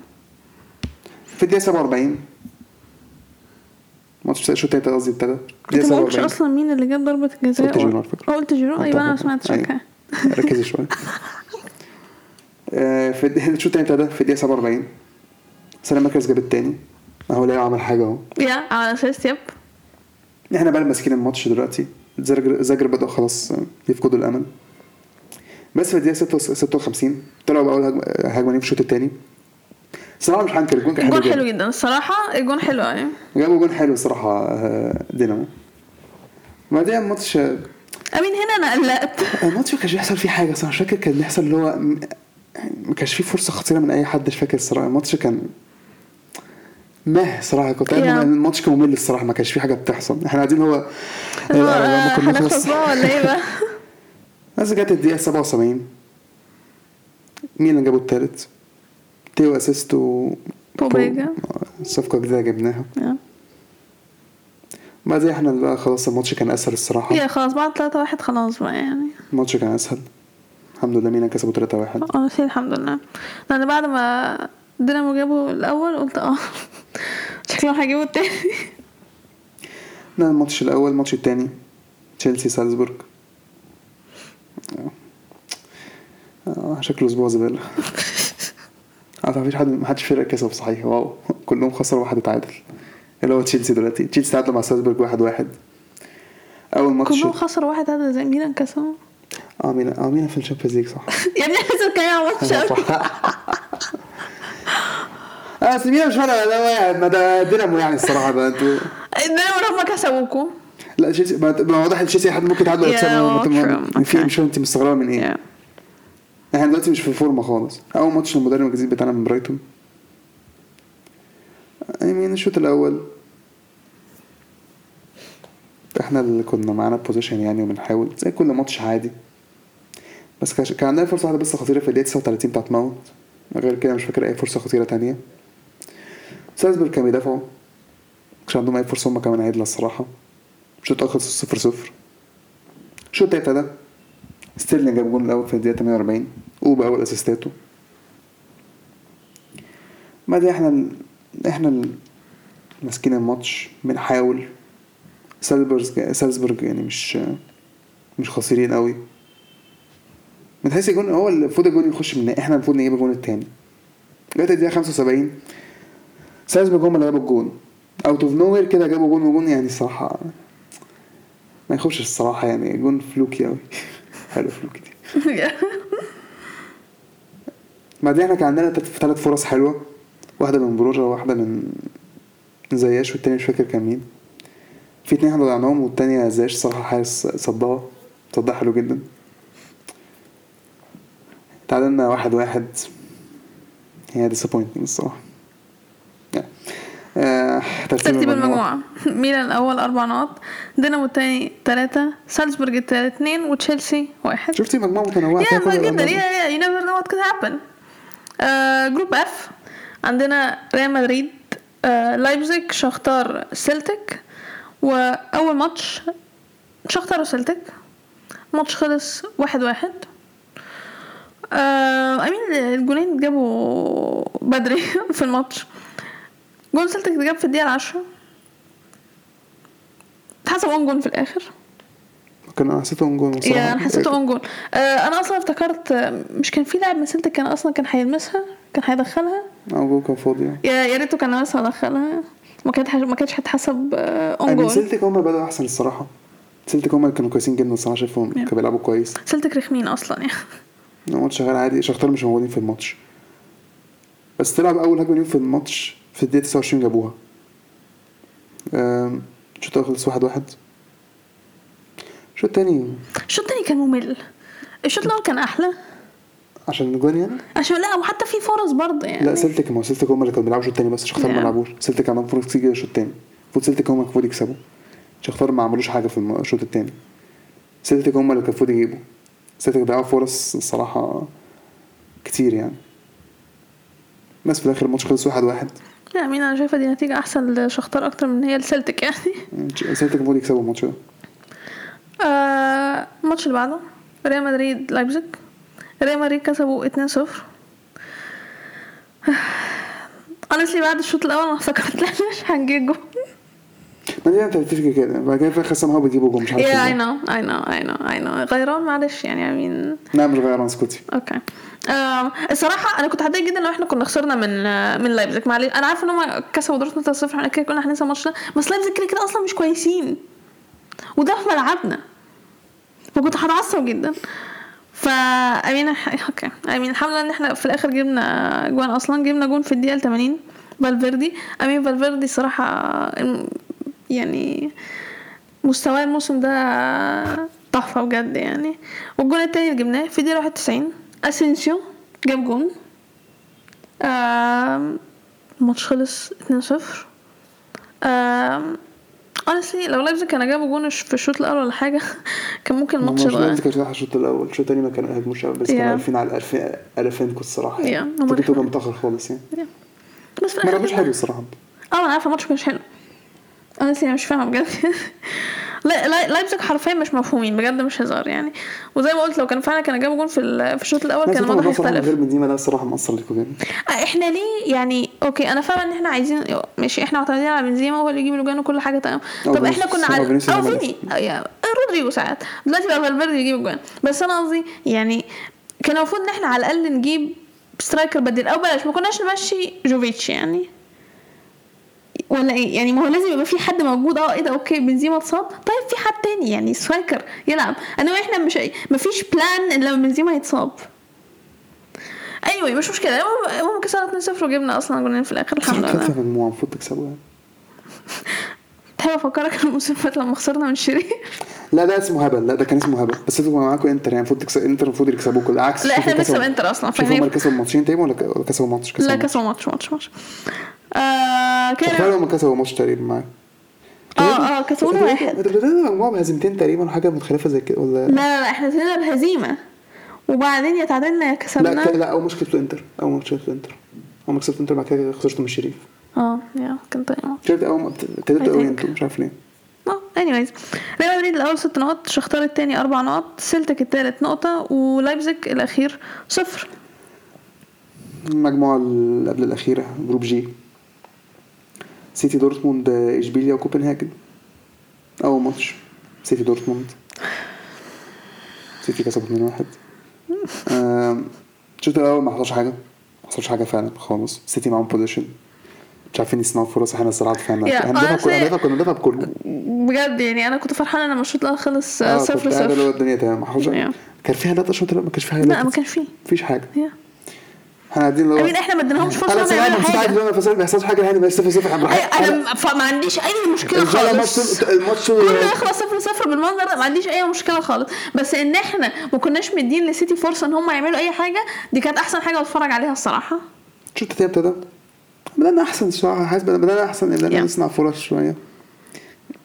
في الدقيقة 47 ماتش الشوط التالت قصدي ابتدى أنت ما قلتش أصلا مين اللي جاب ضربة الجزاء؟ قلت جيرو على فكرة. آه قلت جيرو أيوه. أنا ما. سمعتش أيوة. okay ركزي شوية. آه، في الشوط التاني؟ ابتدى في الدقيقة 47 ساليمايكرز جاب التاني. أهو لا عمل حاجة أهو. yeah على أساس yep. إحنا بقى ماسكين الماتش دلوقتي. زاجرب زاجرب بدأوا خلاص آه، يفقدوا الأمل. بس في الدقيقة 56 56 طلعوا هجمة ليهم في الشوط التاني. صراحة مش هنكر الجون كان حلو حلو جدا. الصراحة الجون حلو يعني جابوا جون حلو صراحة آه، دينامو. بعدين الماتش آه، أمين هنا أنا قلقت. الماتش ما كانش بيحصل فيه حاجة صراحة. مش فاكر كان بيحصل اللي هو م- ما كانش فيه فرصة خطيرة من أي حد مش فاكر الصراحة. الماتش كان مه صراحة كنت قاعد. الماتش كان ممل الصراحة ما كانش فيه حاجة بتحصل. إحنا قاعدين هو اللي لما آه، كنا بقى ولا إيه بقى؟ بس جت الدقيقة 77 ميلان جابوا التالت. تيو assist و بوبيجا. الصفقة الجديدة جبناها. yeah. بعدين إحنا بقى خلاص الماتش كان أسهل الصراحة. yeah خلاص بعد 3 واحد خلاص بقى يعني. الماتش كان أسهل. الحمد لله ميلان كسبوا 3 1 أه الحمد لله. لأن بعد ما دينامو جابوا الأول قلت آه. شكلهم هيجيبوا التاني. ده الماتش الأول الماتش التاني. تشيلسي سالزبورج آه شكله أسبوع زبالة. ما فيش حد ما حدش فرق كسب صحيح. wow. كلهم خسروا واحد اتعادل اللي هو تشيلسي دلوقتي. تشيلسي تعادلوا مع سالزبورج واحد واحد. أول ماتش كلهم خسروا واحد هذا زي ميلان كسبوا. آه ميلان آه ميلان في ال Champions League صح. يا ابني حسن كان ماتش اصل ميلان مش فارقه ده يعني ما ده دينامو يعني الصراحة بقى أنتوا دايما هم كسبوكوا لا تشيلسي ما ما واضح إن تشيلسي حد ممكن Yeah, يكسبوا. ما- في. مش انت مستغربة من إيه. إحنا دلوقتي مش في فورمه خالص. أول ماتش المدرب الجديد بتاعنا من برايتون. I mean الشوط الأول. إحنا اللي كنا معانا possession يعني وبنحاول زي كل ماتش عادي. بس كان كان عندنا فرصة واحدة بس خطيرة في الدقيقة 39 بتاعت ماونت غير كده مش فاكر أي فرصة خطيرة تانية. سالزبورج كانوا بيدافعوا. مش عندهم أي فرصة هم كمان عدلة الصراحة. الأول خلص 0 0 الشوط التالت ده ستيرلينج جاب الجول الأول في الدقيقة 48 أوبا أول assist اته. إحنا ال... إحنا ال... ماسكين الماتش بنحاول. سالزبورج سالزبورج يعني مش مش خاسرين قوي حيث الجون هو المفروض الجون يخش من إحنا المفروض نجيب الجون التاني. لغاية الدقيقة 75 سالزبورج هم اللي جابوا الجون. out of nowhere كده جابوا جون وجون يعني الصراحة ما يخش الصراحة يعني جون flukey قوي حلو flukey دي. بعدين إحنا كان عندنا ثلاث فرص حلوة. واحدة من بروجا وواحده من زياش والتاني مش فاكر كان مين. في اتنين إحنا ضيعناهم والتانية زياش صراحة حارس صدها. صدها حلو جدا. تعادلنا واحد واحد. هي disappointing الصراحة. آه ترتيب المجموعة. ميلان الأول أربع نقط دينامو التاني تلاتة سالزبورج التالت اتنين وتشيلسي واحد. شفتي مجموعة متنوعة يا كل جدا. yeah yeah you never know what could happen Group F عندنا ريال مدريد آه، لايبزيج شختار سيلتيك. وأول ماتش شختار وسيلتيك. ماتش خلص واحد واحد. آه I mean الجولين جابوا بدري في الماتش. جول سيلتيك جاب في الدقيقة العشرة اتحسب own goal في الآخر؟ كان أنا حسيته own بصراحة. yeah أنا حسيته own goal آه أنا أصلا افتكرت آه، مش كان في لاعب من سيلتيك كان أصلا كان هيلمسها؟ كان هيدخلها؟ آه جول كان فاضي. يعني. yeah يا ريته كان لمسها ودخلها. ما كانت ما كانتش هتحسب own يعني جول سيلتيك هم بدأوا أحسن الصراحة. سيلتيك هم كانوا كويسين جدا الصراحة شايفهم Yeah. كانوا بيلعبوا كويس. سيلتيك رخمين أصلا يعني الماتش شغال عادي شختار مش موجودين في الماتش. بس تلعب أول هجمة ليهم في الماتش. في الدقيقة 29 جابوها. الشوط الأول خلص واحد واحد. الشوط التاني الشوط التاني كان ممل. الشوط الأول كان أحلى. عشان الاجوان يعني؟ عشان لا وحتى في فرص برضه يعني. لا سيلتيك ما هو سيلتيك هم اللي كانوا بيلعبوا الشوط التاني بس شختار ما. لعبوش. سيلتيك عندهم فرص كتير جدا الشوط التاني المفروض سيلتيك هم المفروض يكسبوا. شختار ما عملوش حاجة في الشوط التاني. سيلتيك هم اللي كان المفروض يجيبوا. سيلتيك ضيعوا فرص الصراحه كتير يعني. بس في الآخر الماتش خلص واحد واحد. لا I mean أنا شايفة دي نتيجة أحسن لشختار أكتر من هي لسيلتيك يعني. سيلتيك المفروض يكسبوا الماتش ده. آه، الماتش اللي بعده ريال مدريد لايبزيج. ريال مدريد كسبوا 2-0 honestly بعد الشوط الأول أنا افتكرت لا مش هنجيب جول ما دي أنت بتفكر كده بعد كده في الآخر سمعوا بيجيبوا جول مش عارف yeah I إزاي. know I know I know I know. غيران معلش يعني I mean. لا مش غيران اسكتي okay um, الصراحة أنا كنت هتضايق جدا لو إحنا كنا خسرنا من من لايبزيج معلش أنا عارفة إن هم كسبوا دورتموند 3-0 إحنا كده كنا هننسى الماتش ده بس لايبزيج كده كده أصلا مش كويسين. وده في ملعبنا. فكنت هتعصب جدا. ف I mean okay I mean الحمد لله إن إحنا في الآخر جبنا جوان أصلا. جبنا جون في الدقيقة 80 فالفيردي. I mean فالفيردي الصراحه الم- يعني مستواه الموسم ده تحفة بجد يعني والجون التاني اللي جبناه في الدقيقة 91 أسينسيو جاب جون الماتش خلص 2-0 آم، honestly لو لايبزيج كان جابوا جون في الشوط الأول ولا حاجة كان ممكن الماتش يبقى ده كانت الشوط الأول الشوط الثاني ما كانوا يهاجموش قوي بس Yeah. كانوا 2000 على 2000 2000 الصراحة Yeah. يعني كان. متأخر خالص يعني بس في ما الآخر لعبوش. حلو الصراحة آه أنا عارفه الماتش مش حلو أنا أنا مش فاهمة بجد. لا لا- لايبزيج حرفيا مش مفهومين بجد مش هزار يعني. وزي ما قلت لو كان فعلا كانوا جابوا جون في في الشوط الأول كان الموضوع هيختلف. غير بنزيما ده الصراحة مأثر لكم جامد آه، إحنا ليه يعني okay أنا فاهمة إن إحنا عايزين ماشي إحنا معتمدين على بنزيما وهو اللي يجيب الاجوان وكل حاجة تمام. طب إحنا كنا على أو فيني. آه، يا- رودريجو ساعات. دلوقتي بقى فالفيردي يجيب اجوان بس أنا قصدي يعني كان المفروض إن إحنا على الأقل نجيب striker بديل أو بلاش ما كناش نمشي جوفيتش يعني. ولا إيه؟ يعني ما هو لازم يبقى في حد موجود. آه إيه ده؟ okay بنزيما اتصاب طيب في حد تاني يعني striker يلعب. انما إحنا مش ما فيش plan إن لما بنزيما يتصاب أيوه مش مشكلة. المهم كسبنا 2-0 وجبنا أصلا جولين في الآخر الحمد لله. المفروض تكسبوا يعني. تحب أفكرك الموسم اللي فات لما خسرنا من شريف لا ده اسمه هبل. لا ده كان اسمه هبل. بس أنتوا معاكم انتر يعني المفروض تكسب انتر المفروض يكسبوا كل عكس لا إحنا بنكسب انتر أصلا فاهمين؟ هم كسبوا ماتشين تقريبا ولا كسبوا ماتش؟ كسبوا لا ماتش. كسبوا ماتش ماتش ماتش. آه كده هم كسبوا ماتش تقريبا معاك آه آه كسبونا واحد. انت بتبدأ مجموعة بهزيمتين تقريبا حاجة متخلفة زي كده ولا لا لا لا إحنا ابتدينا بهزيمة. وبعدين يا تعادلنا يا لا كسبنا ك- لا أول ماتش إنتر. أول ماتش إنتر. أول ما كسبتوا إنتر بعد كده خسرتوا من الشريف آه يا كان طيب شفت أول I قوي. أنتوا مش عارف ليه. آه anyways. ريال مدريد الأول ست نقط. شختار التاني أربع نقط. سيلتك التالت نقطة. ولايبزيج الأخير صفر. المجموعة اللي قبل الأخيرة Group G سيتي دورتموند إشبيليا وكوبنهاجن. أول ماتش. سيتي دورتموند. سيتي كسبوا 2-1 آم، الشوط الأول ما حصلش حاجة. ما حصلش حاجة فعلا خالص. سيتي معاهم possession مش عارفين يصنعوا فرص إحنا الصراحة دفعنا Yeah, هندافع كل- honestly- هندافع كنا بندافع بكله بجد يعني أنا كنت فرحانة لما الشوط الأول خلص آه صفر كنت قاعد اللي هو صفر الدنيا تمام. كان في هدف الشوط الأول ما كانش في حاجة لا ما كانش فيه. مفيش حاجة. يا. إحنا قاعدين امين إحنا ما اديناهمش فرصة أنا حاجة. لما فصل ما يحصلش حاجة يعني إحنا أي- براحتنا. أنا ف- ما عنديش أي مشكلة خالص. الماتش كل ما يخلص صفر صفر بالمنظر ده ما عنديش أي مشكلة خالص. بس إن إحنا ما كناش مدين لسيتي فرصة إن هم يعملوا أي حاجة دي كانت أحسن حاجة أتفرج عليها الصراحة. شو التاني ابتدى بدأنا أحسن الصراحة حاسس بدأنا أحسن بدأنا Yeah. نصنع فرص شوية.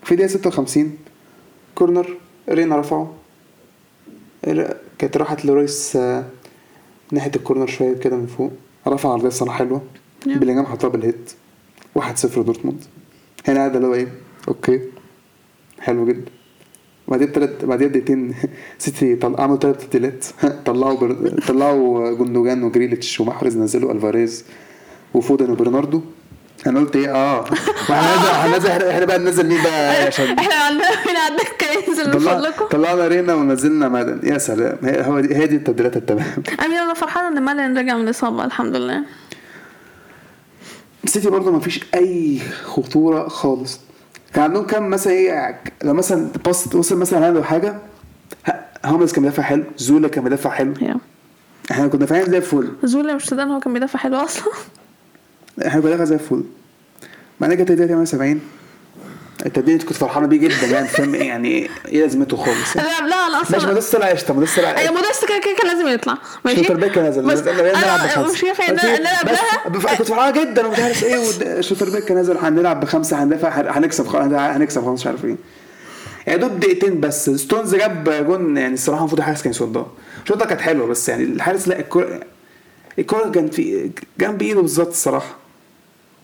في دقيقة 56 كورنر رينا رفعه. كانت راحت لرويس آه، ناحية الكورنر شوية كده من فوق. رفع عرضية صراحة حلوة. Yeah. بلينجهام حطها بال head. 1-0 دورتموند. هنا قاعد اللي هو إيه؟ okay. حلو جدا. بعدين بتلات بعدين بدقيقتين سيتي طل... عملوا تلات تبديلات. طلعوا بر... طلعوا جندوجان وجريليتش ومحرز نزلوا ألفاريز. وفودن وبرناردو؟ أنا قلت إيه؟ آه. نازل إحنا إحنا بقى ننزل مين بقى عشان إحنا عندنا عندك كان ينزل من. فضلكم؟ طلعنا رينا ونزلنا مادن يا سلام. هي هو دي... هي دي التبديلات التمام. أمين أنا فرحانه إن مالن رجع من الإصابة الحمد لله. سيتي برضه ما فيش أي خطورة خالص. كان عندهم كام مثلا إيه؟ لو مثلا باص وصل مثلا عنده حاجة هاملز كان بيدافع حلو. زولا كان بيدافع حلو. يا. إحنا كنا دافعين زي الفل. زولا مش صدقني هو كان بيدافع حلو أصلا. إحنا دافع زي الفل. بعدين جت الدقيقة 78 التبديل انت كنت فرحانة بيه جدا يعني فاهم إيه يعني إيه لازمته خالص؟ يعني. لا لا ماشي أصلا موديست طلع قشطة موديست طلع اي مودست كده كده كان لازم يطلع. ماشي؟ شوتر بيك نزل بس نزل- نلعب أنا مش كيف إن بس- أنا بس- قبلها كنت فرحانة جدا ومش عارف إيه ود- شلوتربيك نزل هنلعب بخمسة هندافع هن- هنكسب هنكسب خلاص مش عارف إيه. يعني دول دقيقتين بس ستونز جاب جون يعني الصراحة المفروض الحارس كان يصدها. الشوطه كانت حلوة بس يعني الحارس لا الكوره الكوره كانت في جنب إيده بالظبط الصراحة.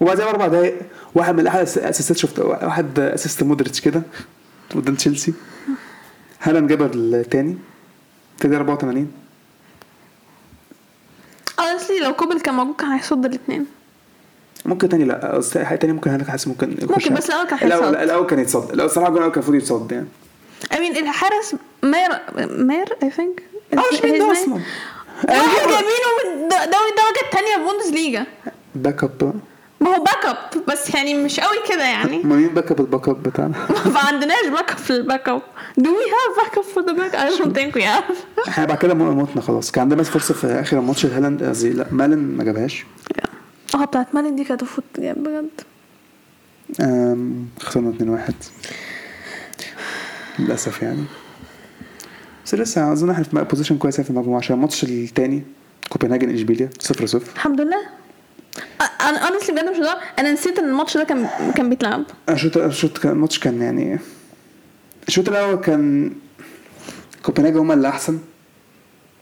وبعدها باربع دقايق واحد من احد الاسيستات شفت واحد assist مودريتش كده قدام تشيلسي. هالاند جاب التاني في الدقيقه 84 honestly لو كوبل كان موجود كان هيصد الاثنين ممكن تاني لا حاجة تاني ممكن هناك حاسس ممكن ممكن، بس الأول كان هيتصد. الأول الأول كان يتصد. الأول الصراحة الأول كان المفروض يتصد يعني. آه مين الحارس ماير ماير I think أه مش مين ده أصلا واحد جايبينه من دوري الدرجه الثانية في بوندس ليجا backup. ما هو backup بس يعني مش قوي كده يعني. ما مين backup ال backup بتاعنا؟ ما عندناش backup في ال backup do we have backup for the back I don't think we have. إحنا بعد كده موتنا خلاص. كان عندنا بس فرصة في آخر الماتش هالاند قصدي لا مالن ما جابهاش. آه بتاعت مالين دي كانت المفروض تجيب بجد. خسرنا 2-1 للأسف يعني. بس لسه أظن إحنا في position كويسة في المجموعة عشان الماتش التاني كوبنهاجن إشبيليا 0 0 الحمد لله. أنا honestly بجد مش هزار. أنا نسيت إن الماتش ده كان كان بيتلعب. الشوط الشوط كان الماتش كان يعني الشوط الأول كان كوبنهاجن هم اللي أحسن.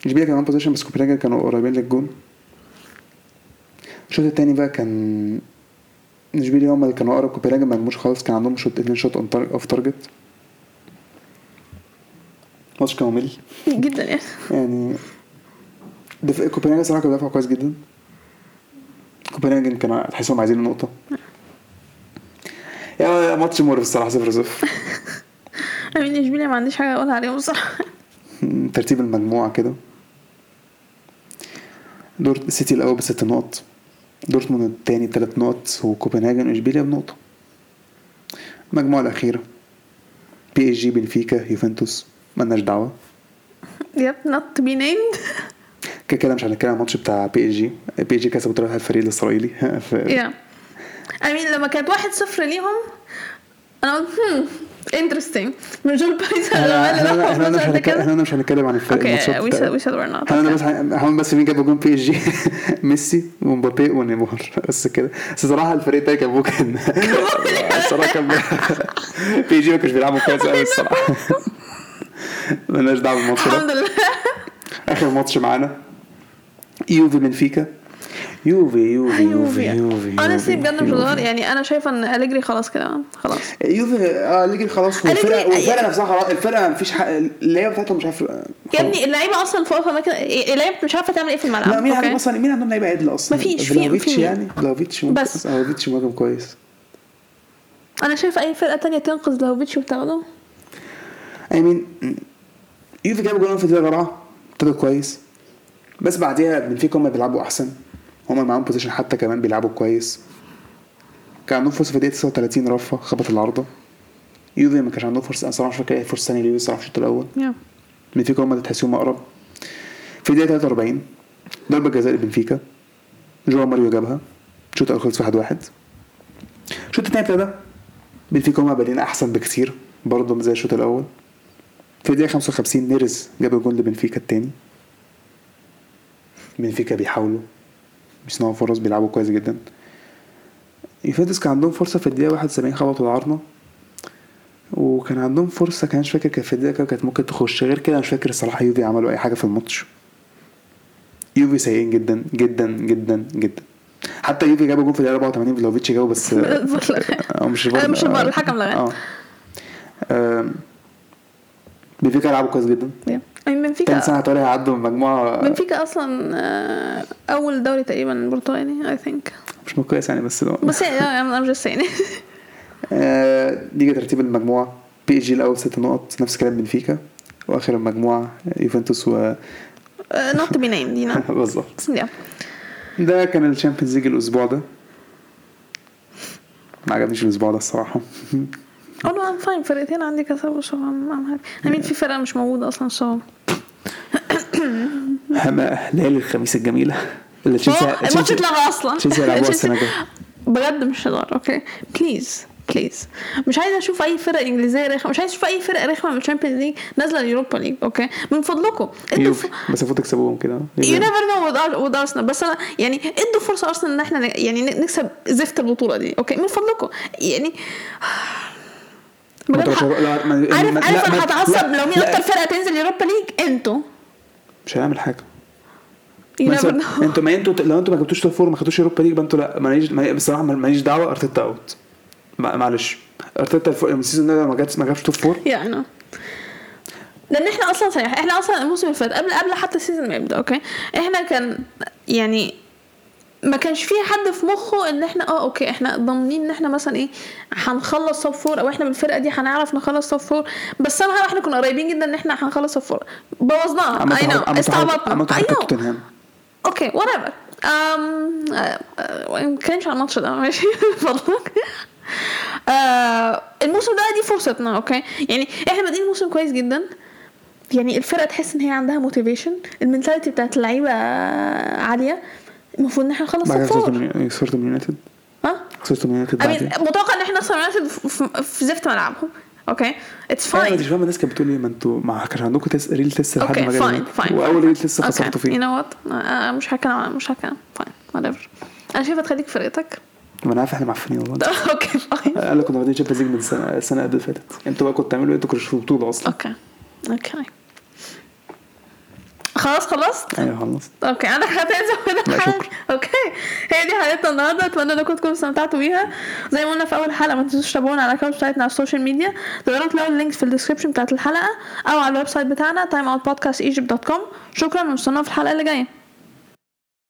اشبيليا كان possession بس كوبنهاجن كانوا قريبين للجون. الشوط التاني بقى كان اشبيليا هم اللي كانوا أقرب كوبنهاجن ما جابوش خالص. كان عندهم shot اتنين shot off target الماتش كان ممل. جدا يعني يعني دفاع كوبنهاجن صراحة كانوا دافعوا كويس جدا. كوبنهاجن كانوا تحسهم عايزين النقطه يا ماتش مقرف الصراحة 0 0 أمين اشبيليا ما عنديش حاجة اقولها عليهم بصراحة. ترتيب المجموعة كده. دور سيتي الأول بست نقط. دورتموند التاني تلات نقط وكوبنهاجن وإشبيليا بنقطة. المجموعة الأخيرة. بي إس جي بنفيكا يوفنتوس. مالناش دعوة. يب be named. كده كده مش هنتكلم عن الماتش بتاع بي إس جي. بي إس جي كسبوا 3 الفريق الإسرائيلي. I mean لما كانت واحد صفر ليهم أنا قلت interesting. من جول باريس إحنا مش هنتكلم؟ إحنا مش هنتكلم عن الفرق okay we're not. إحنا okay. بس هنقول بس مين جاب جون بي إس جي؟ ميسي ومبابي ونيمار. بس كده. بس صراحة الفريق ده كان ممكن الصراحة كان PSG ما كانش بيلعبوا كويس قوي الصراحة. مالناش دعوة بالماتش ده. الحمد لله. آخر ماتش معانا. يوفي بنفيكا. يوفي يوفي يوفي يوفي. honestly يوفي، بجد مش. هزار يعني أنا شايفة إن أليجري خلاص كده خلاص. يوفي آه أليجري خلاص والفرقه والفرقة نفسها خلاص الفرقة مفيش حق اللعيبة بتاعتهم مش عارف يا ابني اللعيبة أصلا في اماكن اللعيبة مش عارفة تعمل إيه في الملعب لا مين عندهم؟ أصلا مين عندهم لعيبة عدل أصلا؟ مفيش، في- فلاوفيتش في- يعني؟ فلاوفيتش ممكن بس. فلاوفيتش مهاجم كويس. أنا شايفة أي فرقة تانية تنقذ فلاوفيتش وتاخده. I mean يوفي جابوا جول في الدقيقة الرابعه ابتدوا كويس. بس بعديها بنفيكا هم بيلعبوا أحسن. هم معاهم possession حتى كمان بيلعبوا كويس. كان عندهم فرصة في الدقيقة 39 رافا خبط العارضة. يوفي ما كانش عندهم فرصة أنا صراحة مش فاكر إيه فرصة ثانية ليوفي الصراحه في الشوط الأول. يا بنفيكا هم اللي تحسيهم أقرب. في الدقيقة 43 ضربة جزاء لبنفيكا. جواو ماريو جابها. الشوط الأول خلص 1 1 الشوط الثاني ابتدى. بنفيكا هم بادئين أحسن بكثير برضه زي الشوط الأول. في الدقيقة 55 نيريس جاب الجول لبنفيكا الثاني بنفيكا بيحاولوا بيصنعوا فرص بيلعبوا كويس جدا. يوفنتوس كان عندهم فرصة في الدقيقة 71 خبطوا العارضة وكان عندهم فرصة كان مش فاكر كانت في الدقيقة كام كانت ممكن تخش. غير كده مش فاكر الصراحة يوفي عملوا أي حاجة في الماتش. يوفي سيئين جدا جدا جدا جدا. حتى يوفي جابوا جول في الدقيقة 84 فلوفيتش جابه بس آه مش آه، مش الحكم لغاه. آه. آم، بنفيكا لعبوا كويس جدا. يا أي تاني بنفيكا سنة هتقولي هيعدوا من مجموعة. بنفيكا أصلا آه، أول دوري تقريبا برتغالي I think مش كويس يعني بس لو بس يعني I'm just saying. آه، نيجي ترتيب المجموعة. PSG الأول ست نقط نفس كلام بنفيكا. وآخر المجموعة يوفنتوس و be named you know. بالظبط. ده كان ال Champions League الأسبوع ده. ما عجبنيش الأسبوع ده الصراحة. oh no I'm fine فرقتين عندي I'm, I'm happy. I mean في فرقة مش موجودة أصلا so. هما ليالي الخميس الجميلة اللي تشيلسي الماتش اتلغى أصلا. تشيلسي هيلعبوها السنة الجاية. بجد مش هزار okay please please مش عايزة أشوف أي فرقة إنجليزية رخمة مش عايزة أشوف أي فرقة رخمة من ال Champions League نازلة ال Europa League okay من فضلكم. إدوا بس المفروض تكسبوهم كده. you never know with ارسنال بس أنا يعني إدوا فرصة أرسنال إن إحنا يعني نكسب زفت البطولة دي okay من فضلكم. يعني لا، ما- عارف ما- عارف أنا هتعصب لو مين. أكتر فرقة تنزل Europa League؟ أنتوا. مش هنعمل حاجة. أنتوا ما أنتوا لو أنتوا ما جبتوش top four ما خدتوش Europa League أنتوا لا ماليش ما- بصراحة ماليش دعوة أرتيتا out معلش. أرتيتا ال season ده ما جابش ما جابش top four. يا أنا لأن إحنا أصلا صحيح إحنا أصلا الموسم اللي فات قبل قبل حتى ال season ما يبدأ okay إحنا كان يعني ما كانش في حد في مخه إن إحنا آه okay إحنا ضامنين إن إحنا مثلا إيه هنخلص top four أو إحنا بالفرقة دي هنعرف نخلص top four بس أنا إحنا كنا قريبين جدا إن إحنا هنخلص top four بوظناها I know استعبطنا. I know okay whatever ما نتكلمش عن الماتش ده. ماشي. فضلك. آه، الموسم ده دي فرصتنا okay. يعني إحنا بادئين الموسم كويس جدا. يعني الفرقة تحس إن هي عندها motivation ال mentality بتاعت اللعيبة عالية. المفروض إن إحنا نخلص بعد الفور خسرتوا من- من يونايتد؟ ها؟ خسرتوا من يونايتد متوقع إن إحنا نخسر يونايتد في- زفت ملعبهم. أوكي اتس أنا مش فاين فاهم الناس كانت بتقول إيه ما أنتوا ما كانش عندكم تس ريل تيست لحد ما فاين فاين وأول ريل تيست خسرتوا يو فيه نو وات مش هتكلم مش هتكلم. فاين وات ايفر أنا شايفة تخليك في فرقتك. ما أنا عارف إحنا معفنين والله. أوكي فاين لك كنا واخدين تشامبيونز ليج من السنة السنة اللي فاتت. أنتوا بقى كنتوا تعملوا إيه؟ أنتوا كنتوا في البطوله أصلا. أوكي أوكي خلاص خلصت؟ أيوه خلصت. okay عندك حاجة تانية لا، شكرا. okay. هي دي حلقتنا النهارده. أتمنى إنكم تكونوا استمتعتوا بيها. زي ما قلنا في أول حلقة ما تنسوش تتابعونا على ال account بتاعتنا على ال social media. تقدروا تلاقوا ال links في ال description بتاعت الحلقة أو على ال website بتاعنا timeoutpodcastegypt.com شكرا ونستناكم في الحلقة اللي جاية.